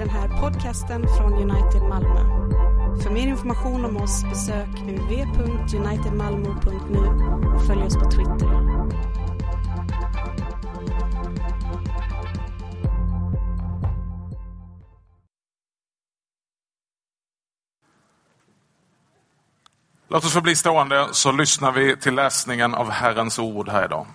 den podkasten från United Malmö. For mer informasjon om oss besøk www.unitedmalmo.nu og følg oss på Twitter. Låt oss få bli stående så lyssnar vi till läsningen av Herrens ord här idag.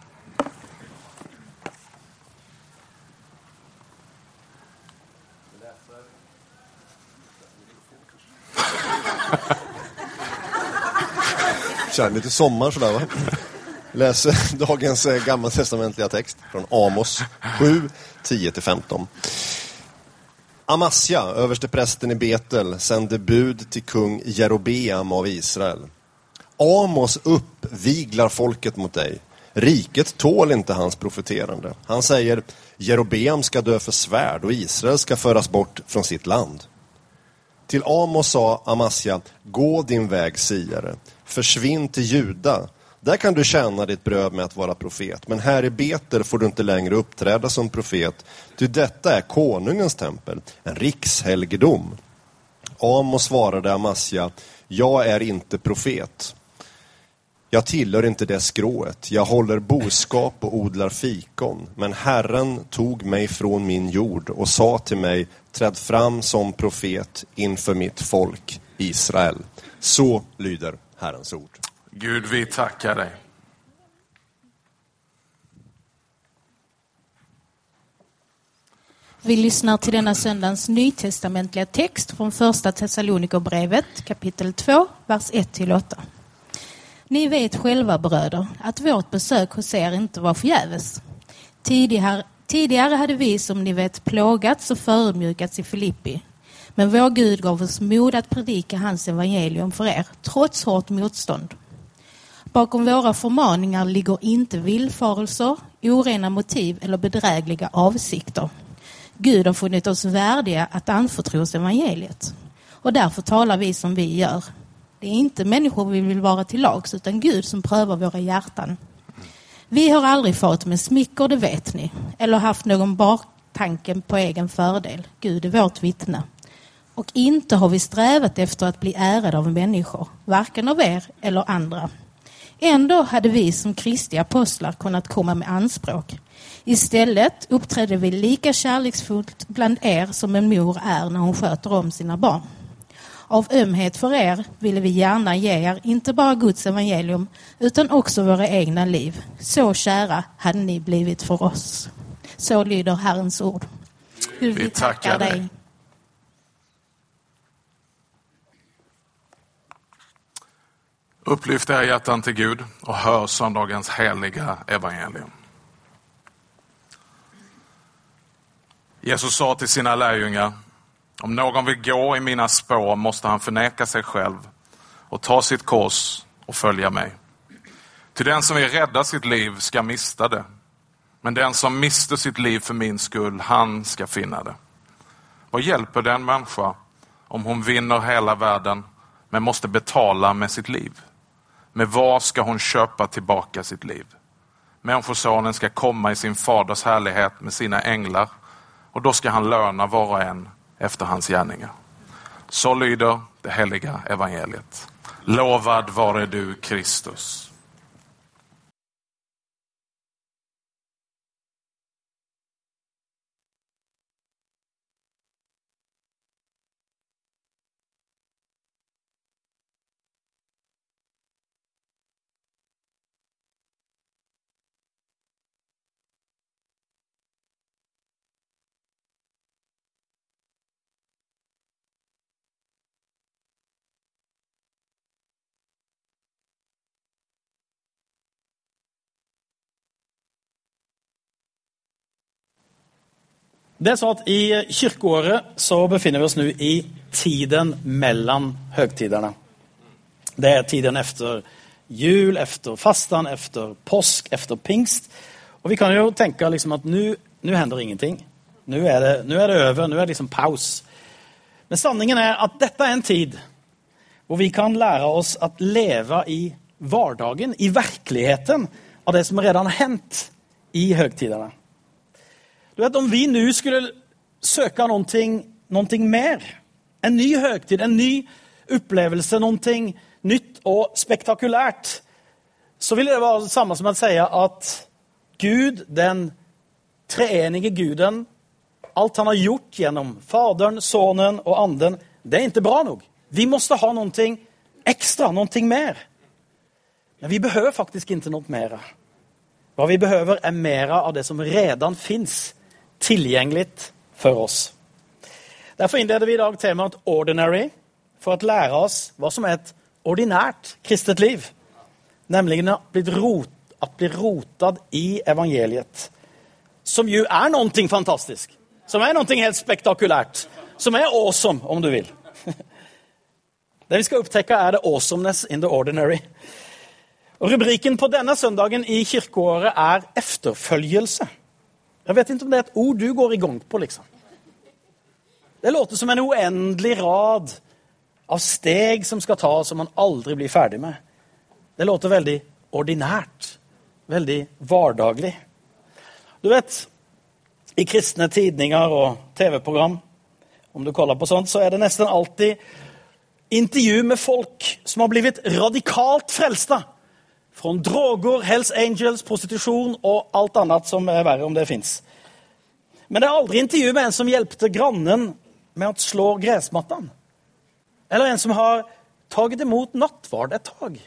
Kör lite sommar sådär va? Läser dagens eh, gammaltestamentliga text från Amos 7, 10-15. Amasja, översteprästen i Betel, sände bud till kung Jerobeam av Israel. Amos uppviglar folket mot dig. Riket tål inte hans profeterande. Han säger, Jerobeam ska dö för svärd och Israel ska föras bort från sitt land. Till Amos sa Amasja, gå din väg, siare. Försvinn till Juda. Där kan du tjäna ditt bröd med att vara profet. Men här i Beter får du inte längre uppträda som profet. Ty detta är konungens tempel, en rikshelgedom. Amos svarade Amasja, jag är inte profet. Jag tillhör inte det skrået. Jag håller boskap och odlar fikon. Men Herren tog mig från min jord och sa till mig, träd fram som profet inför mitt folk Israel. Så lyder Herrens ord. Gud, vi tackar dig. Vi lyssnar till denna söndagens nytestamentliga text från första Thessalonikerbrevet kapitel 2, vers 1-8. Ni vet själva bröder att vårt besök hos er inte var förgäves. Tidigare, tidigare hade vi som ni vet plågats och förödmjukats i Filippi. Men vår Gud gav oss mod att predika hans evangelium för er, trots hårt motstånd. Bakom våra förmaningar ligger inte villfarelser, orena motiv eller bedrägliga avsikter. Gud har funnit oss värdiga att anförtros evangeliet. Och därför talar vi som vi gör. Det är inte människor vi vill vara till lags, utan Gud som prövar våra hjärtan. Vi har aldrig fått med smicker, det vet ni, eller haft någon baktanke på egen fördel. Gud är vårt vittne. Och inte har vi strävat efter att bli ärade av människor, varken av er eller andra. Ändå hade vi som Kristi apostlar kunnat komma med anspråk. Istället uppträdde vi lika kärleksfullt bland er som en mor är när hon sköter om sina barn. Av ömhet för er ville vi gärna ge er inte bara Guds evangelium utan också våra egna liv. Så kära hade ni blivit för oss. Så lyder Herrens ord. Gud, Vi tackar dig. Upplyft era hjärtan till Gud och hör söndagens heliga evangelium. Jesus sa till sina lärjungar, om någon vill gå i mina spår måste han förneka sig själv och ta sitt kors och följa mig. Till den som vill rädda sitt liv ska mista det, men den som mister sitt liv för min skull, han ska finna det. Vad hjälper den människa om hon vinner hela världen men måste betala med sitt liv? Med vad ska hon köpa tillbaka sitt liv? Människosonen ska komma i sin faders härlighet med sina änglar och då ska han löna var och en efter hans gärningar. Så lyder det heliga evangeliet. Lovad vare du Kristus. Det er så at i kirkeåret så befinner vi oss nå i tiden mellom høgtiderne. Det er tiden efter jul, efter fastan, efter påsk, efter pingst. Og vi kan jo tenke liksom at nå hender ingenting. Nå er, är det over. Nå er det liksom paus. Men sanningen er at dette er en tid hvor vi kan lære oss å leve i vardagen, i verkligheten av det som redan har hendt i högtiderna. Du vet, om vi nå skulle søke noe mer. En ny høgtid, en ny opplevelse, noe nytt og spektakulært. Så ville det være det samme som å si at Gud, den treenige guden, alt han har gjort gjennom Faderen, Sønnen og Anden, det er ikke bra nok. Vi måtte ha noe ekstra, noe mer. Men vi behøver faktisk ikke noe mer. Hva vi behøver, er mer av det som redan fins tilgjengelig for oss. Derfor innleder vi i dag temaet 'ordinary' for å lære oss hva som er et ordinært kristet liv. Nemlig å bli, rot, rotet i evangeliet. Som jo er noe fantastisk. Som er noe helt spektakulært. Som er awesome, om du vil. Det vi skal opptekke, er the awesomeness in the ordinary. Og Rubriken på denne søndagen i kirkeåret er 'efterfølgelse'. Jeg vet ikke om det er et ord du går i gang på, liksom. Det låter som en uendelig rad av steg som skal tas, som man aldri blir ferdig med. Det låter veldig ordinært. Veldig hverdaglig. Du vet, i kristne tidninger og TV-program, om du kaller på sånt, så er det nesten alltid intervju med folk som har blitt radikalt frelsta. Fra droger, Hells Angels, prostitusjon og alt annet som er verre, om det fins. Men det er aldri intervju med en som hjelpte grannen med å slå gressmattene. Eller en som har tatt imot nattvard et tak.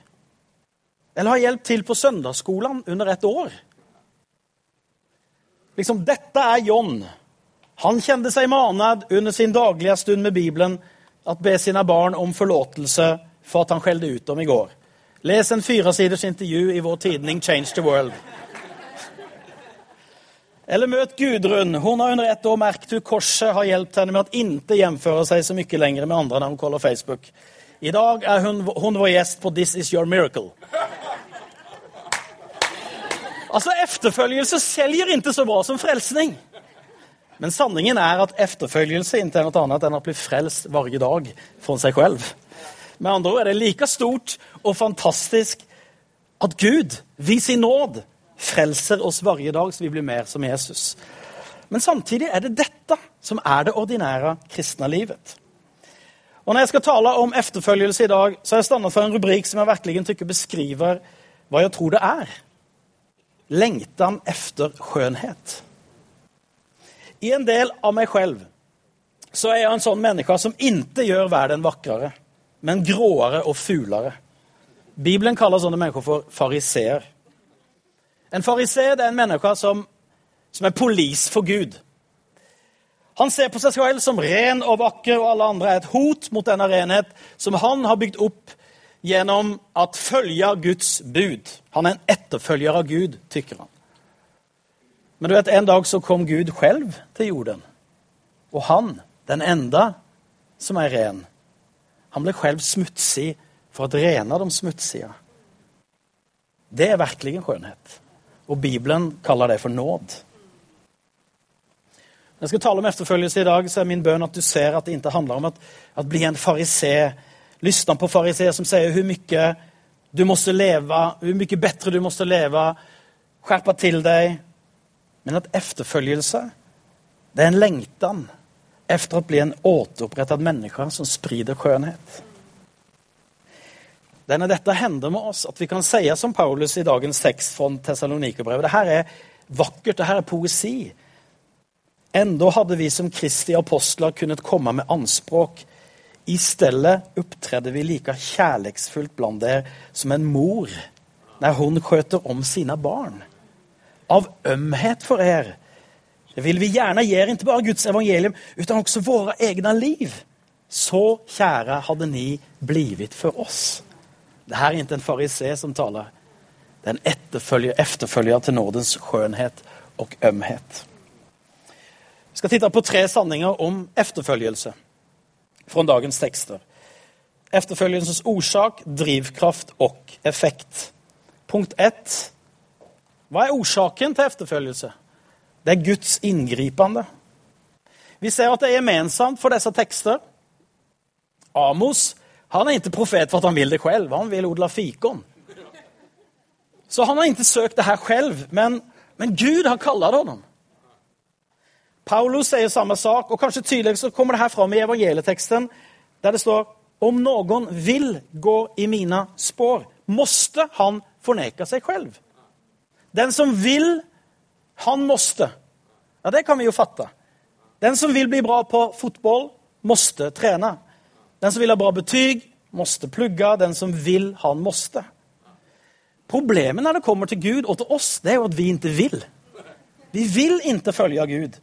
Eller har hjulpet til på søndagsskolen under et år. Liksom, dette er John. Han kjente seg manet under sin daglige stund med Bibelen at be sine barn om forlåtelse for at han skjelte ut dem i går. Les en firesiders intervju i vår tidning Change the World. Eller møt Gudrun. Hun har under ett år merket hun korset har hjulpet henne med å ikke jämföra seg så mye lenger med andre når hun kollar Facebook. I dag er hun, hun vår gjest på This is your miracle. Altså, Efterfølgelse selger ikke så bra som frelsning. Men sanningen er at efterfølgelse ikke er noe annet enn å bli frelst hver dag for seg selv. Med andre ord er det like stort og fantastisk at Gud, vi sin nåd, frelser oss hver dag så vi blir mer som Jesus. Men samtidig er det dette som er det ordinære kristne livet. Og Når jeg skal tale om efterfølgelse i dag, så har jeg stått for en rubrikk som jeg virkelig tykker beskriver hva jeg tror det er. Lengtan efter skjønnhet. I en del av meg selv så er jeg en sånn menneske som ikke gjør verden vakrere, men gråere og fulere. Bibelen kaller sånne mennesker for fariseer. En fariseer er en menneske som, som er polis for Gud. Han ser på seg selv som ren og vakker, og alle andre er et hot mot denne renhet som han har bygd opp gjennom at følge Guds bud. Han er en etterfølger av Gud, tykker han. Men du vet, en dag så kom Gud selv til jorden. Og han, den enda som er ren, han ble selv smutsig for å rene de smutsige. Det er virkelig en skjønnhet. Og Bibelen kaller det for nåd. Når jeg skal tale om efterfølgelse i dag, så er min bønn at du ser at det ikke handler om at, at bli en farisé. Lyssna på fariseer som sier hvor mye du måtte leve, hvor mye bedre du måtte leve. Skjerpe til deg, men at efterfølgelse det er en lengtan efter å bli en återopprettet menneske som sprider skjønnhet. Det er når dette hender med oss, at vi kan si som Paulus i dagens tekst fra Tessalonikerbrevet. Det her er vakkert, det her er poesi. Enda hadde vi som Kristi apostler kunnet komme med anspråk. I stedet opptredde vi like kjærlighetsfullt blant dere som en mor når hun skjøter om sine barn av ømhet for er. Det vil vi gjerne gjøre, ikke bare Guds evangelium, utan også våre egne liv. Så kjære hadde ni blivit for oss. Det her er ikke en farisé som taler. Det er en etterfølger, efterfølger til nådens skjønnhet og ømhet. Vi skal titte på tre sanninger om efterfølgelse fra dagens tekster. Efterfølgelsens årsak, drivkraft og effekt. Punkt ett hva er årsaken til efterfølgelse? Det er Guds inngripende. Vi ser at det er gemensamt for disse tekster. Amos han er ikke profet for at han vil det selv, han vil odle fikon. Så han har ikke søkt det her selv, men, men Gud har kalt ham. Paulus sier samme sak, og kanskje tydeligere kommer det her fram i evangelieteksten, der det står om noen vil gå i mine spår, måste han forneke seg selv. Den som vil, han måste. Ja, det kan vi jo fatte. Den som vil bli bra på fotball, måste trene. Den som vil ha bra betyg, måste plugge. Den som vil, han måste. Problemet når det kommer til Gud og til oss, det er jo at vi ikke vil. Vi vil ikke følge Gud.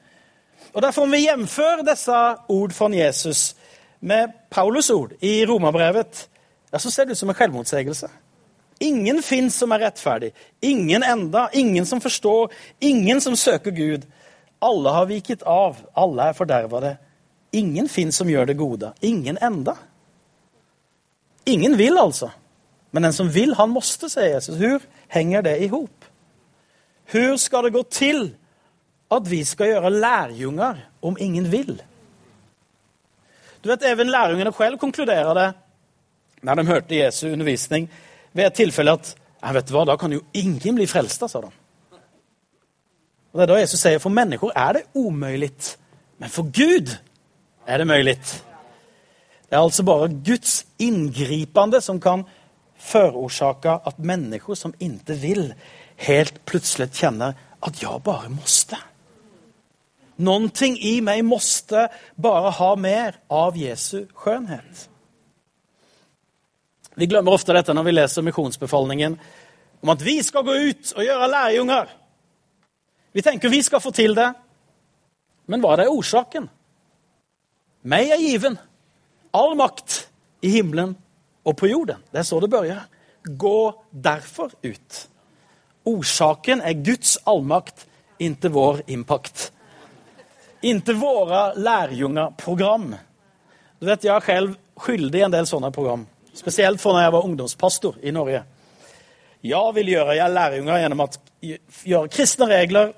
Og Derfor om vi jevnfører disse ord fra Jesus med Paulus' ord i Romerbrevet, ja, så ser det ut som en selvmotsigelse. Ingen fins som er rettferdig. Ingen enda. Ingen som forstår. Ingen som søker Gud. Alle har viket av. Alle er fordervede. Ingen fins som gjør det gode. Ingen enda. Ingen vil, altså. Men den som vil, han måste, sier Jesus. Hvor henger det i hop? Hvor skal det gå til at vi skal gjøre lærjunger om ingen vil? Du vet, Even lærjungene selv konkluderer det når de hørte Jesu undervisning, ved et tilfelle at ja, vet du hva, da kan jo ingen bli frelst, sa de. Og Det er da Jesus sier for mennesker er det umulig, men for Gud er det mulig. Det er altså bare Guds inngripende som kan forårsake at mennesker som ikke vil, helt plutselig kjenner at jeg bare måste. Noen ting i meg måste bare ha mer av Jesu skjønnhet. Vi glemmer ofte dette når vi leser misjonsbefalingen om at vi skal gå ut og gjøre lærjunger. Vi tenker vi skal få til det. Men hva er årsaken? Meg er given all makt i himmelen og på jorden. Det er så det begynner. Gå derfor ut. Årsaken er Guds allmakt, ikke vår impact. Inntil våre lærjungerprogram. Du vet, Jeg er selv skyldig i en del sånne program. Spesielt for når jeg var ungdomspastor i Norge. Jeg vil gjøre jeg lærjunger gjennom å gjøre kristne regler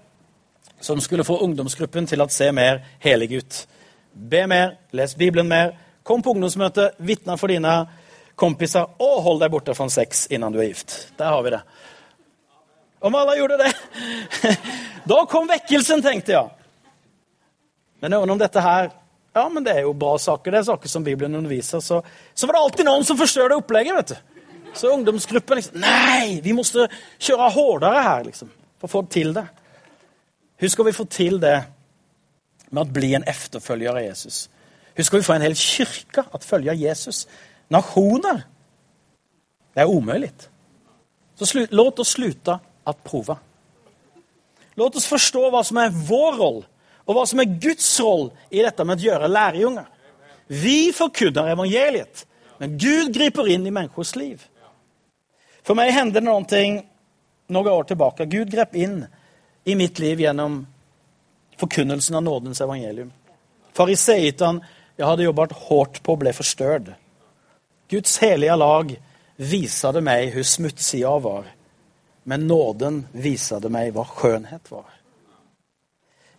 som skulle få ungdomsgruppen til å se mer helig ut. Be mer, les Bibelen mer, kom på ungdomsmøte, vitne for dine kompiser, og hold deg borte fra sex innan du er gift. Der har vi det. Om alle gjorde det Da kom vekkelsen, tenkte jeg. Men om dette her Ja, men det er jo bra saker. Det er saker som Bibelen underviser. Så, så var det alltid noen som forstørret opplegget. vet du. Så ungdomsgruppen liksom Nei, vi måtte kjøre hardere her, liksom. For å få til det. Hvordan skal vi få til det med å bli en efterfølger av Jesus? Hvordan skal vi få en hel kirke å følge Jesus? Nasjoner? Det er umulig. Så slut, låt oss slutte å prøve. Låt oss forstå hva som er vår rolle, og hva som er Guds rolle i dette med å gjøre lærjunger. Vi forkynner evangeliet, men Gud griper inn i menneskers liv. For meg hendte det noe noen år tilbake. Gud grep inn i mitt liv gjennom forkunnelsen av nådens evangelium. Fariseitene jeg hadde jobbet hardt på, ble forstørd. Guds helige lag visade meg hvor smutsig jeg var, men nåden visade meg hva skjønnhet var.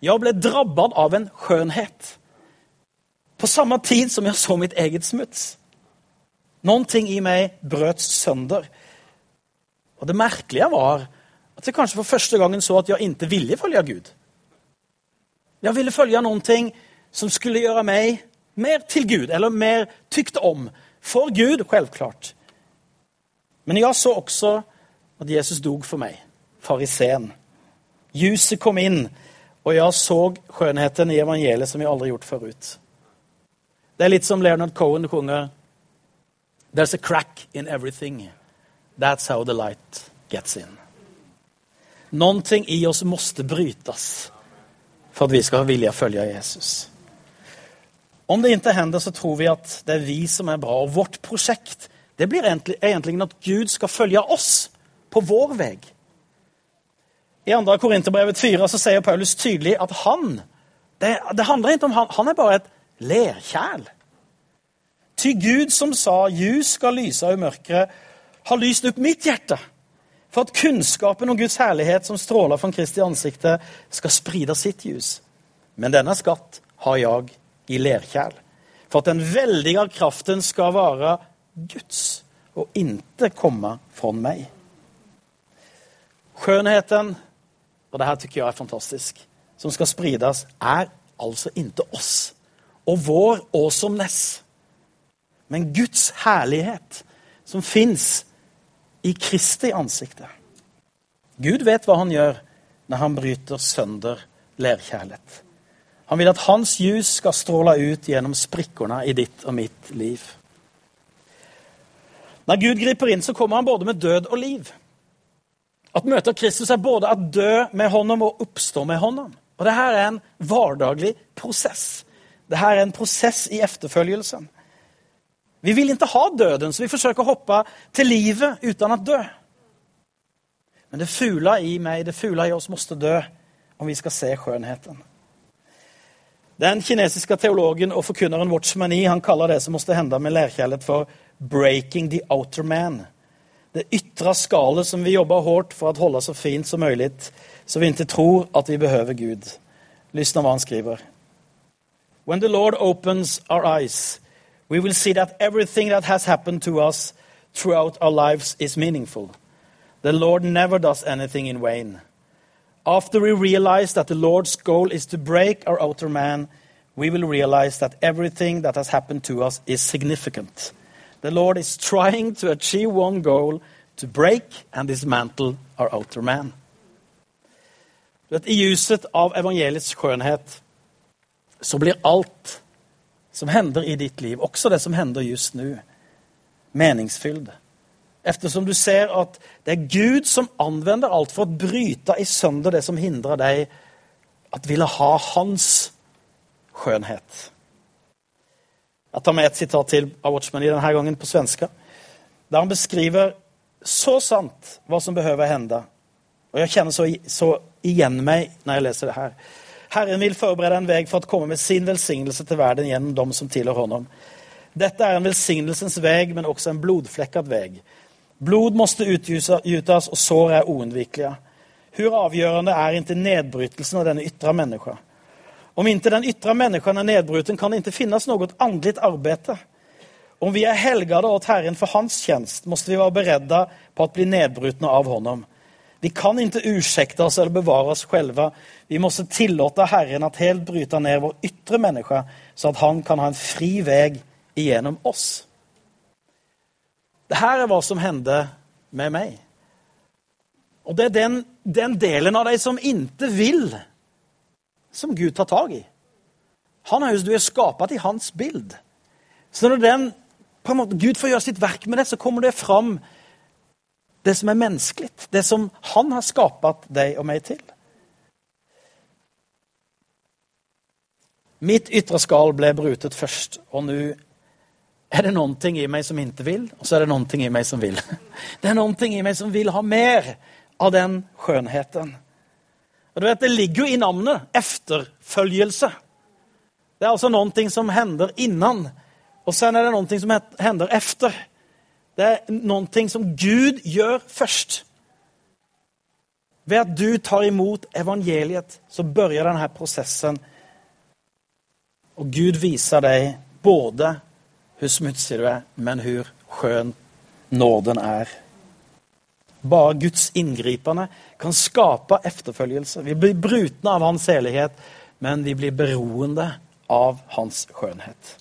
Jeg ble drabbet av en skjønnhet på samme tid som jeg så mitt eget smuts. Noen ting i meg brøt sønder. Og det merkelige var at jeg kanskje for første gangen så at jeg ikke ville følge Gud. Jeg ville følge noen ting som skulle gjøre meg mer til Gud, eller mer tykt om. For Gud, selvklart. Men jeg så også at Jesus dog for meg, fariseen. Ljuset kom inn, og jeg så skjønnheten i evangeliet som jeg aldri har gjort forut. Det er litt som Leonard Cohen konger. There's a crack in everything. That's how the light gets in. Någonting i oss måste brytas for at vi skal ha vilja følge Jesus. Om det ikke hender, så tror vi at det er vi som er bra. Og vårt prosjekt det blir egentlig at Gud skal følge oss på vår väg. I 2. Korinterbrevet 4 så sier Paulus tydelig at han, det, det handler ikke om han, han er bare et lerkjæl. Ty Gud som sa ljus skal lyse i mørket', har lyst opp mitt hjerte for at kunnskapen om Guds herlighet som stråler fra Kristi ansikte, skal spride sitt ljus. Men denne skatt har jeg i lerkjæl, for at den veldige kraften skal være Guds, og ikke komme fra meg. Skjønnheten, og det her tykker jeg er fantastisk, som ska spridas är alltså inte oss och vår awesomeness. Men Guds härlighet som finns i Kristi ansikte. Gud vet hva han gjør når han bryter sønder lerkjærlighet. Han vil at hans ljus skal stråle ut gjennom sprikkene i ditt og mitt liv. Når Gud griper inn, så kommer han både med død og liv. Att av Kristus er både å dø med honom og oppstå med honom. Og Det her er en vardaglig prosess. Det her er en prosess i efterfølgelsen. Vi vil ikke ha døden, så vi forsøker å hoppe til livet uten å dø. Men det fula i meg, det fula i oss måste dø om vi skal se skjønnheten. Den kinesiske teologen og forkynneren Watchmani han kaller det som måste hende med lærkjærlighet, for breaking the outer man. Det ytre skalet som vi jobber hardt for å holde så fint som mulig, så vi ikke tror at vi behøver Gud. Lyssna hva han skriver. When the Lord opens our eyes we will see that everything that has happened to us throughout our lives is meaningful. The Lord never does anything in vain. After we realize that the Lord's goal is to break our outer man, we will realize that everything that has happened to us is significant. The Lord is trying to achieve one goal to break and dismantle our outer man. I ljuset av evangeliets skjønnhet så blir alt som hender i ditt liv, også det som hender just nå, meningsfyllt. Eftersom du ser at det er Gud som anvender alt for å bryte i sønder det som hindrer deg at ville ha hans skönhet. Jag tar med et sitat til av Watchman, i denne gangen på svenska. Der han beskriver så sant hva som behøver hende. Og jeg kjenner så, så igjen meg når jeg leser det her. Herren vil forberede en vei for å komme med sin velsignelse til verden gjennom dem som tilhører honom. Dette er en velsignelsens vei, men også en blodflekket vei. Blod måste utgjutas og sår er oundvikliga. Hur avgjørende er ikke nedbrytelsen av den yttre människa? Om inte den yttre människan är nedbruten kan det inte finnas något andligt arbete. Om vi är helgade åt Herren för hans tjänst måste vi vara beredda på att bli nedbrutna av honom. Vi kan inte ursäkta oss eller bevara oss själva. Vi måste tillåta Herren att helt bryta ner vår yttre människa så att han kan ha en fri väg igenom oss. Det här är vad som hände med mig. Och det är den, den delen av dig som inte vill som Gud tar tag i. Han er, du er skapt i hans bild. Så når den, måte, Gud får gjøre sitt verk med det, så kommer det fram det som er menneskelig. Det som han har skapat deg og meg til. Mitt ytre skal ble brutet først, og nå er det någonting i meg som ikke vil, og så er det någonting i meg som vil. Det er noen ting i meg som vil ha mer av den skönheten. Och du vet, Det ligger jo i navnet efterfølgelse. Det er altså noe som hender innan og sen er det noe som hender efter. Det er noe som Gud gjør først. Ved at du tar imot evangeliet så begynner denne prosessen. Og Gud viser deg både hvor smutsig du er, men hvor skjønn nåden är. Bara Guds inngripende kan skape efterfølgelse. Vi blir brutne av hans helighet, men vi blir beroende av hans skjønnhet.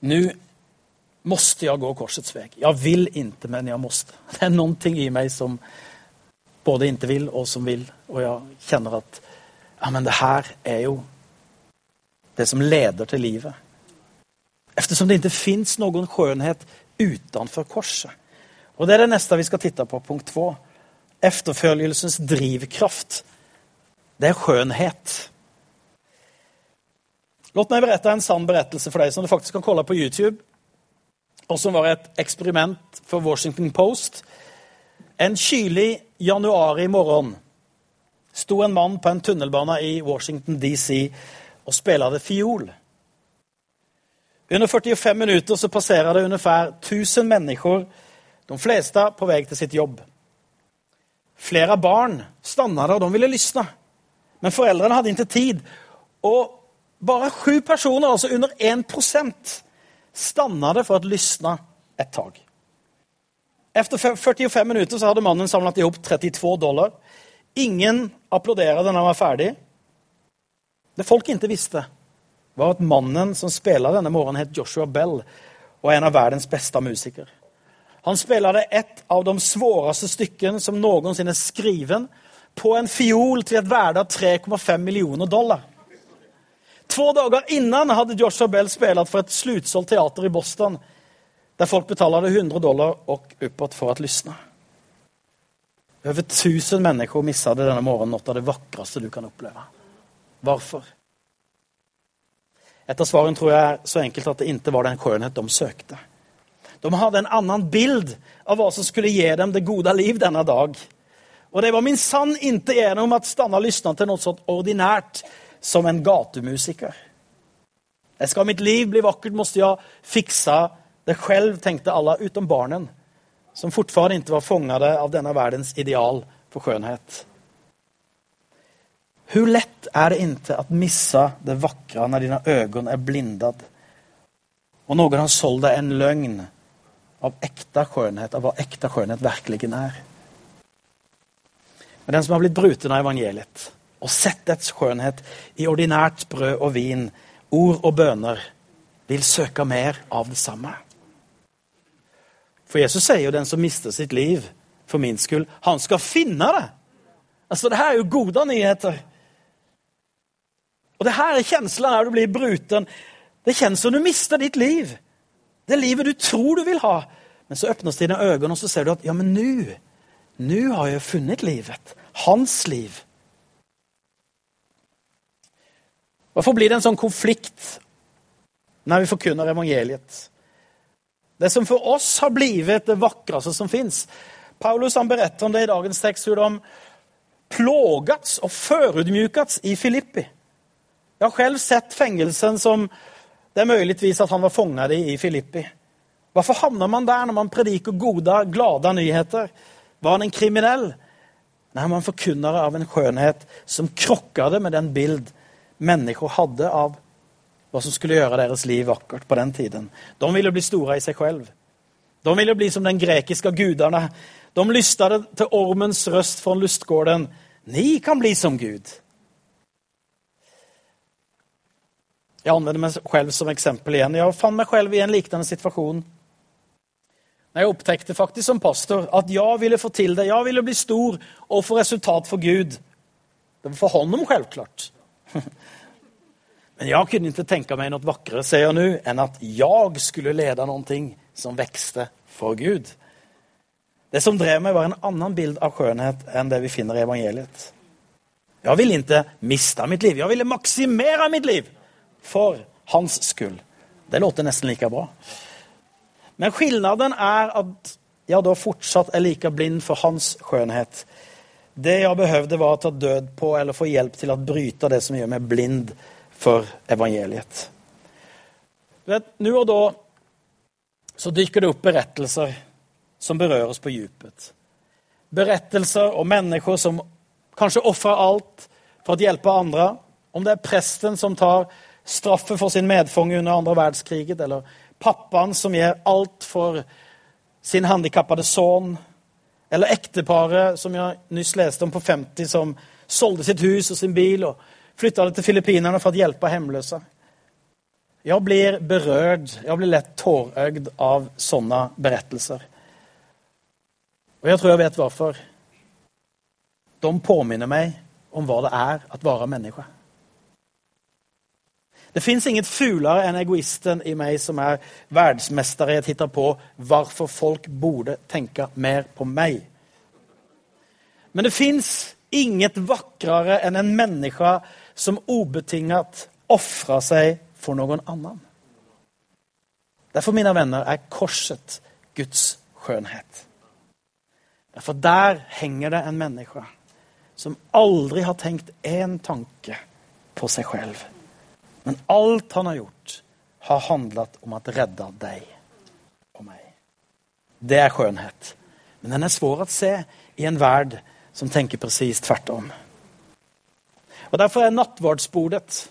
Nu måste jag gå korsets väg. Jag vill inte, men jag måste. Det är någonting i mig som både inte vill och som vill. Och jag känner att ja, men det här är ju det som leder till livet. Eftersom det inte finns någon skönhet utanför korset. Och det är det nästa vi ska titta på, punkt två. Efterföljelsens drivkraft. Det är skönhet. Låt mig berätta en sann berättelse för dig som du faktiskt kan kolla på Youtube. Och som var ett experiment för Washington Post. En kylig januari morgon stod en man på en tunnelbana i Washington DC och spelade fiol. Under 45 minutter så passerer det ungefær tusen mennesker, de fleste på vei til sitt jobb. Flere barn stannade og de ville lyssna. Men foreldrene hadde ikke tid. Og bare sju personer, altså under en stanna det for å lysne et tag. Efter 45 minutter så hadde mannen samlat ihop 32 dollar. Ingen applauderte da han var ferdig. Det folk ikke visste, var at mannen som spiller denne morgenen, het Joshua Bell og er en av verdens beste musikere. Han spelade et av de svåraste stykkene som noensinne er skriven på en fiol til et verde av 3,5 millioner dollar. Två dager innan hadde Joshua Bell spilt for et slutsålt teater i Boston der folk betalte 100 dollar og oppåt for å lysne. Over tusen mennesker missade denne morgenen, noe av det vakreste du kan oppleve. Varför? Ett av svaren tror jeg er så enkelt at det ikke var den skjønnhet de søkte. De hadde en annen bild av hva som skulle gi dem det gode liv denne dag. Og det var min sann ikke gjennom at stanna och til noe sånt ordinært som en gatumusiker. Ska mitt liv bli vakkert, måtte jeg fikse det selv, tenkte alle, utom barnen som fortfarande ikke var fångade av denne verdens ideal på skönhet. Hur lätt är det inte att missa det vackra när dina ögon är blindad och någon har sålt dig en lögn av äkta skönhet, av vad äkta skönhet verkligen är. Men den som har blivit bruten av evangeliet och sett dess skönhet i ordinärt bröd och vin, ord och böner, vill söka mer av detsamma. För Jesus säger den som mister sitt liv för min skull, han ska finna det. Alltså det här är ju goda nyheter. Och det her er kjenslen når du blir bruten. Det kjennes som du mister ditt liv. Det livet du tror du vil ha. Men så åpnes dine øyne, og så ser du at ja men nå Nå har jeg funnet livet. Hans liv. Hvorfor blir det en sånn konflikt når vi forkunner evangeliet? Det som for oss har blitt det vakreste som fins. Paulus han beretter om det i dagens tekst, om plågats og førudmjukats i Filippi. Jag har själv sett fängelsen som det är möjligtvis att han var fångad i, i Filippi. Varför hamnar man där när man predikar goda, glada nyheter? Var han en kriminell? Nej, man förkunnare av en skönhet som krockade med den bild människor hade av vad som skulle göra deras liv vackert på den tiden. De ville bli stora i sig själv. De ville bli som den grekiska gudarna. De lystade till ormens röst från lustgården. Ni kan bli som Gud. Jag använder mig själv som exempel igen. Jag fann mig själv i en liknande situation. När jag upptäckte faktiskt som pastor att jag ville få till det. Jag ville bli stor och få resultat för Gud. Det var för honom självklart. Men jag kunde inte tänka mig något vackrare, ser jag nu, än att jag skulle leda någonting som växte för Gud. Det som drev mig var en annan bild av skönhet än det vi finner i evangeliet. Jag ville inte mista mitt liv, jag ville maximera mitt liv för hans skull. Det låter nesten like bra. Men skillnaden er at jeg da fortsatt er like blind for hans skjønnhet. Det jeg behøvde, var å ta død på eller få hjelp til å bryte det som gjør meg blind for evangeliet. Du Vet, Nå og da så dyker det opp berettelser som berører oss på djupet. Berettelser om mennesker som kanskje ofrer alt for å hjelpe andre. Om det er presten som tar straffet for sin medfånge under andre världskriget eller pappaen som gjør alt for sin handikappede sønn, Eller ekteparet som jeg nyss leste om på 50 som sålde sitt hus og sin bil og flytta det til Filippinene for å hjelpe hjemløse. Jeg blir berørt, jeg blir lett tårøgd av sånne berettelser. Og jeg tror jeg vet hvorfor. De påminner meg om hva det er å være människa. Det fins inget fulere enn egoisten i meg som er verdensmester i å titte på hvorfor folk borde tenke mer på meg. Men det fins inget vakrere enn en menneske som ubetinget ofrer seg for noen annen. Derfor, mine venner, er korset Guds skjønnhet. Derfor der henger det en menneske som aldri har tenkt en tanke på seg själv. Men alt han har gjort har handlet om å redde deg og meg. Det er skjønnhet. Men den er svår å se i en verd som tänker precis tvärtom. Og Derfor er nattvardsbordet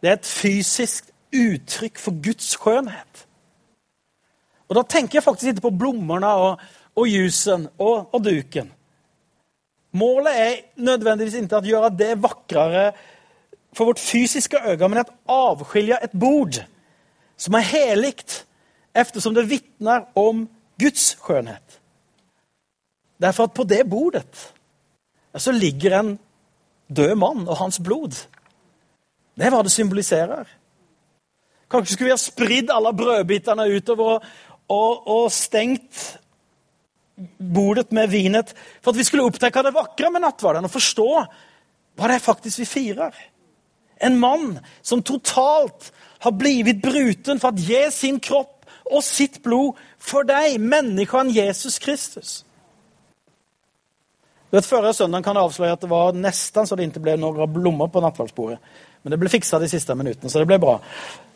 det er et fysisk uttrykk for Guds skjønnhet. Og da tenker jeg faktisk ikke på blommene og, og jusen og, og duken. Målet er nødvendigvis ikke å gjøre det vakrere for vårt fysiske øye, men å avskilje et bord som er heligt, eftersom det vitner om Guds skjønnhet. Derfor at på det bordet så ligger en død mann og hans blod. Det er hva det symboliserer. Kanskje skulle vi ha spridd alle brødbitene utover og, og stengt bordet med vinet for at vi skulle oppdage det vakre med nattverden og forstå hva det er faktisk vi firer. En mann som totalt har blivit bruten for å gi sin kropp og sitt blod for deg, menneskene Jesus Kristus. Du vet, Førre søndag kan jeg avsløre at det var nesten så det ikke ble noen blomster på nattverdsbordet. Men det ble fiksa de siste minuttene, så det ble bra.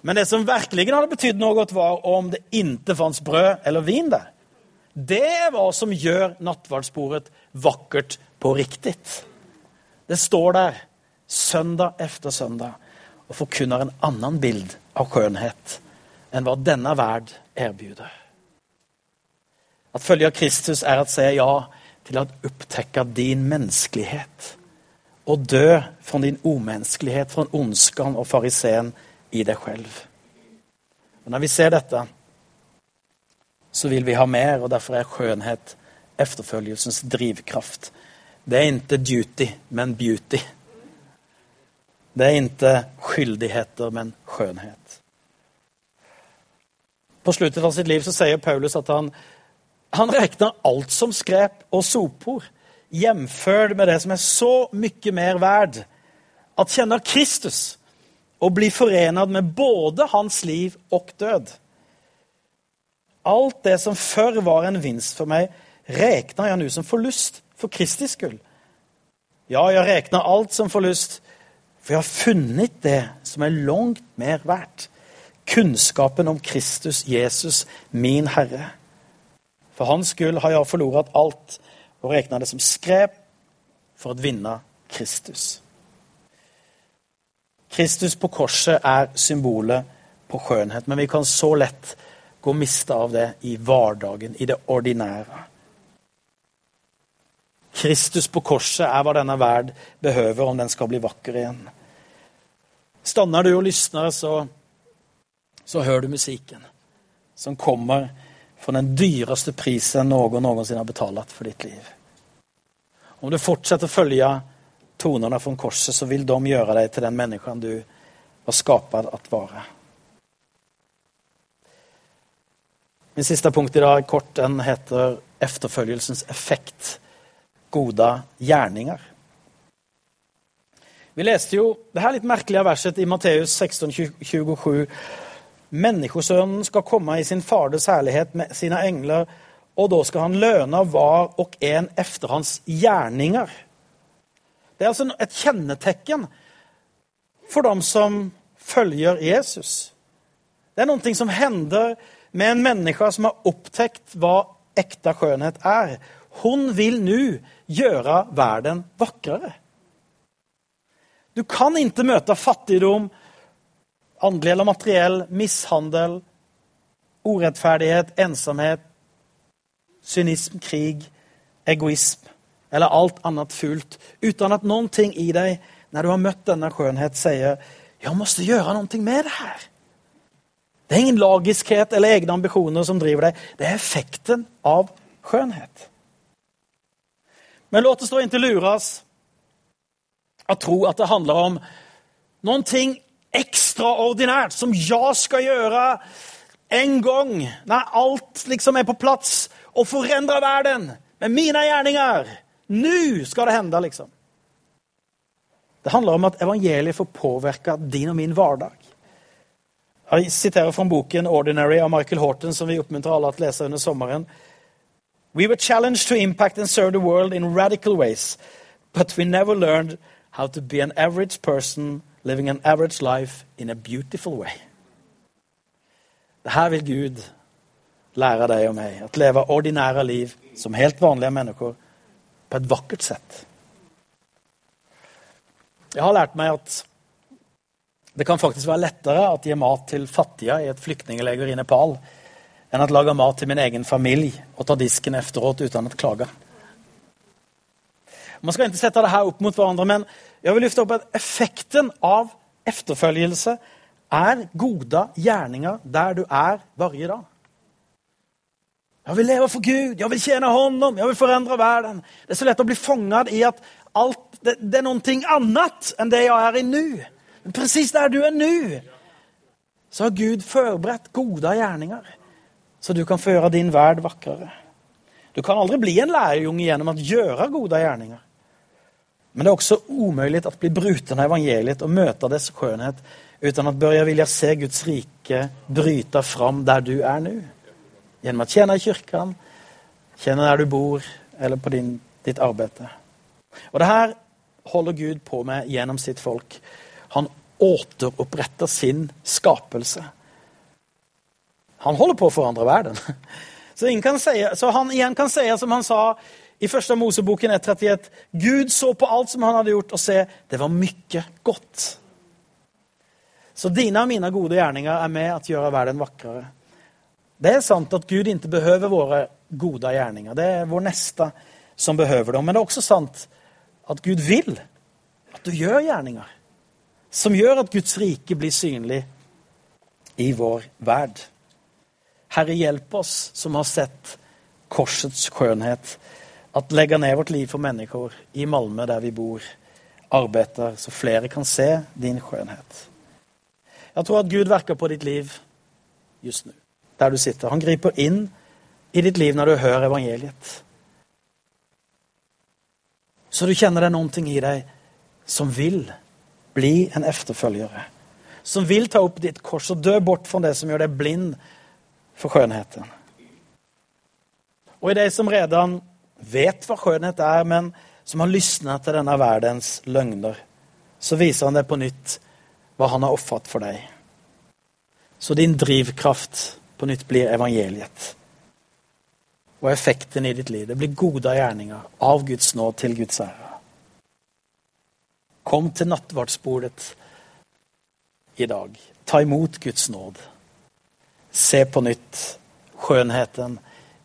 Men det som virkelig hadde betydd noe, var om det ikke fantes brød eller vin der. Det hva som gjør nattverdsbordet vakkert på riktig. Det står der søndag efter søndag og forkunner en annen bild av skjønnhet enn hva denne verd erbjuder. At følge Kristus er å si ja til å opptekke din menneskelighet og dø fra din umenneskelighet, fra ondskan og fariseen i deg selv. Og Når vi ser dette, så vil vi ha mer, og derfor er skjønnhet efterfølgelsens drivkraft. Det er ikke duty, men beauty. Det er ikke skyldigheter, men skjønnhet. På slutten av sitt liv så sier Paulus at han, han regner alt som skrep og sopor, hjemført med det som er så mye mer verd. At kjenne Kristus og bli forenet med både hans liv og død. Alt det som før var en vinst for meg, regner jeg nå som forlust for Kristi skyld. Ja, jeg regner alt som forlust, for jeg har funnet det som er langt mer verdt. Kunnskapen om Kristus, Jesus, min Herre. For hans skyld har jeg forlorat alt og regna det som skrep for å vinne Kristus. Kristus på korset er symbolet på skjønnhet, men vi kan så lett gå miste av det i hverdagen, i det ordinære. Kristus på korset er hva denne verd behøver om den skal bli vakker igjen. Stanner du og lysner, så, så hører du musikken som kommer fra den dyreste prisen noen noensinne har betalt for ditt liv. Om du fortsetter å følge tonene fra korset, så vil de gjøre deg til den mennesken du var skapt at være. Min siste punkt i dag kort, den heter 'Efterfølgelsens effekt'. Gode gjerninger. Vi leste jo det her litt merkelige verset i Matteus 16, 27. Menneskesønnen skal komme i sin Faders herlighet med sine engler, og da skal han løne hver og en efter hans gjerninger. Det er altså et kjennetegn for dem som følger Jesus. Det er noe som hender med en menneske som har opptatt hva ekte skjønnhet er. Hun vil nå gjøre verden vakrere. Du kan ikke møte fattigdom, åndelig eller materiell, mishandel, urettferdighet, ensomhet, cynism, krig, egoisme eller alt annet fullt uten at noen ting i deg, når du har møtt denne skjønnhet, sier 'Jeg måtte gjøre noe med det her'. Det er ingen lagiskhet eller egne ambisjoner som driver deg. Det er effekten av skjønnhet. Men låt oss da ikke lures av tro at det handler om noen ting ekstraordinært som jeg skal gjøre en gang når alt liksom er på plass, og forandre verden med mine gjerninger. Nå skal det hende, liksom. Det handler om at evangeliet får påvirke din og min hverdag. Jeg siterer fra boken 'Ordinary' av Michael Horton, som vi oppmuntrer alle til å lese under sommeren. We were challenged to impact and serve the world in radical ways, but we never learned how to be an average person living an average life in a beautiful way. Det her vil Gud lære deg og meg. Å leve ordinære liv som helt vanlige mennesker på et vakkert sett. Jeg har lært meg at det kan faktisk være lettere at gi mat til fattige i et flyktningleger i Nepal enn at lage mat til min egen familie og ta disken efteråt uten å klage. Man skal ikke sette det her opp mot hverandre, men jag vill lyfta upp att effekten av efterföljelse är goda gärningar där du är varje dag. Jag vill leva för Gud, jag vill tjäna honom, jag vill förändra världen. Det är så lätt att bli fångad i att allt, det, det är någonting annat än det jag är i nu. Men precis där du är nu så har Gud förberett goda gärningar. Så du kan föra din värld vackrare. Du kan aldri bli en lærerjunge gjennom å gjøre gode gärningar. Men det är också omöjligt att bli bruten av evangeliet och möta dess skönhet utan att börja vilja se Guds rike bryta fram där du är nu. Genom att tjäna i kyrkan, känna där du bor eller på din, ditt arbete. Och det här håller Gud på med genom sitt folk. Han återupprättar sin skapelse. Han holder på å forandre verden. Så, kan si, så han igjen kan si som han sa i første Moseboken 1.31. Gud så på alt som han hadde gjort og se, det var mye godt. Så dine og mine gode gjerninger er med at gjøre verden vakrere. Det er sant at Gud ikke behøver våre gode gjerninger. Det er vår neste som behøver dem. Men det er også sant at Gud vil at du gjør gjerninger som gjør at Guds rike blir synlig i vår verd. Herre, hjelp oss som har sett korsets skönhet att legge ned vårt liv for mennesker i Malmö der vi bor, arbeider, så flere kan se din skjønnhet. Jeg tror at Gud verker på ditt liv just nå, der du sitter. Han griper inn i ditt liv når du hører evangeliet. Så du kjenner det er noen ting i deg som vil bli en efterfølgere. Som vil ta opp ditt kors og dø bort fra det som gjør deg blind for skjønnheten. Og i dig som redan vet hva skjønnhet er, men som har lysna til denne verdens løgner. så viser han deg på nytt hva han har ofret for deg. Så din drivkraft på nytt blir evangeliet. Og effekten i ditt liv, det blir gode gjerninger av Guds nåd til Guds ære. Kom till nattvardsbordet dag. Ta imot Guds nåd. Se på nytt skönheten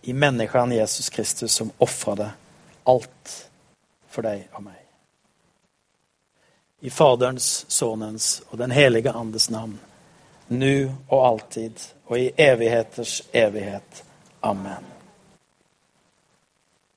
i människan Jesus Kristus som offrade allt för dig och mig. I Faderns, Sonens och den heliga Andes namn. Nu och alltid och i evigheters evighet. Amen.